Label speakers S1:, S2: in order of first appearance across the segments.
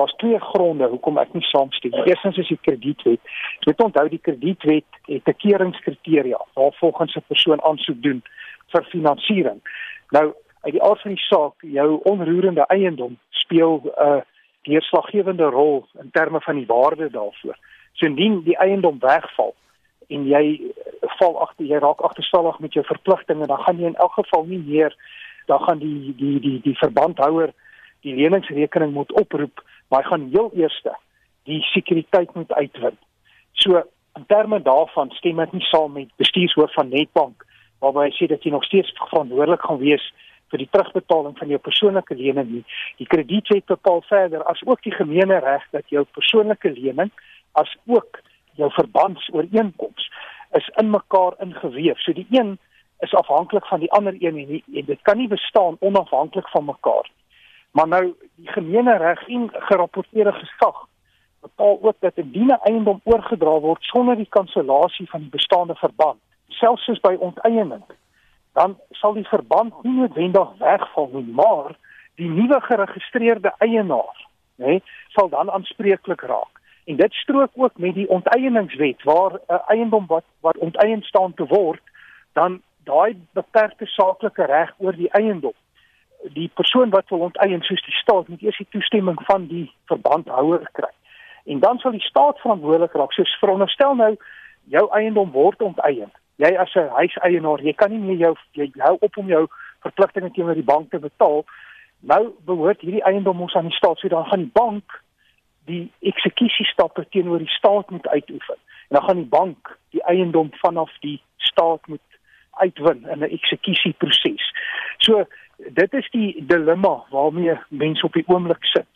S1: daar's twee gronde hoekom ek nie saamstem nie. Eerstens is die kredietwet. Jy moet onthou die kredietwet het 'n keuringskriteria waar volgens 'n persoon aansoek doen vir finansiering. Nou, uit die aard van die saak, jou onroerende eiendom speel 'n uh, deurslaggewende rol in terme van die waarde daarvoor. So indien die eiendom wegval en jy val agter jy raak agterstallig met jou verpligtinge, dan gaan jy in elk geval nie meer dan gaan die die die die verbandhouer die leningsrekening moet oproep, maar hy gaan heel eerste die sekuriteit moet uitwin. So in terme daarvan stem ek nie saam met bestuurshoof van Netbank waarby hy sê dat jy nog steeds verantwoordelik gaan wees vir die terugbetaling van jou persoonlike lening nie. Die kredietwet bepaal verder as ook die gemeene reg dat jou persoonlike lening as ook jou verbandsooreenkoms is in mekaar ingeweef. So die een is afhanklik van die ander een en, en dit kan nie bestaan onafhanklik van mekaar nie. Maar nou die gemeene reg en gerapporteerde gesag bepaal ook dat 'n diene eiendom oorgedra word sonder die kansellasie van die bestaande verband, selfs soos by onteiening. Dan sal die verband nie noodwendig wegval nie, maar die nuwe geregistreerde eienaar, nê, sal dan aanspreeklik raak. En dit strook ook met die onteieningswet waar 'n eiendom wat wat onteien staan te word, dan daai beperkte saaklike reg oor die eiendom die persoon wat wil onteien soos die staat moet eers die toestemming van die verbandhouer kry. En dan sal die staat verantwoordelik raak. So veronderstel nou jou eiendom word onteien. Jy as 'n huiseienaar, jy kan nie meer jou jy hou op om jou verpligtinge teenoor die bank te betaal. Nou behoort hierdie eiendom ons aan die staat. So dan gaan die bank die eksekusiestappe teenoor die staat moet uitoefen. En dan gaan die bank die eiendom vanaf die staat moet uitwin in 'n eksekusieproses. So dit is die dilemma waarmee mense op die oomblik sit.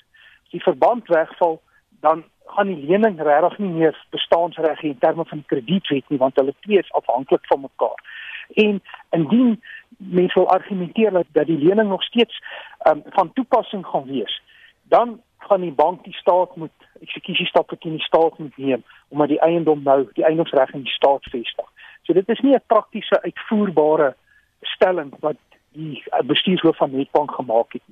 S1: As die verband wegval, dan gaan die lening regtig nie meer bestaansreg in terme van die kredietwet nie, want hulle twee is afhanklik van mekaar. En indien mense wil argumenteer dat, die lening nog steeds um, van toepassing gaan wees, dan gaan die bank die staat moet eksekusiestappe teen die staat moet neem omdat die eiendom nou die eiendomsreg in die staat vestig. So dit is nie 'n praktiese uitvoerbare stelling wat die bestuurshoof van Netbank gemaak het.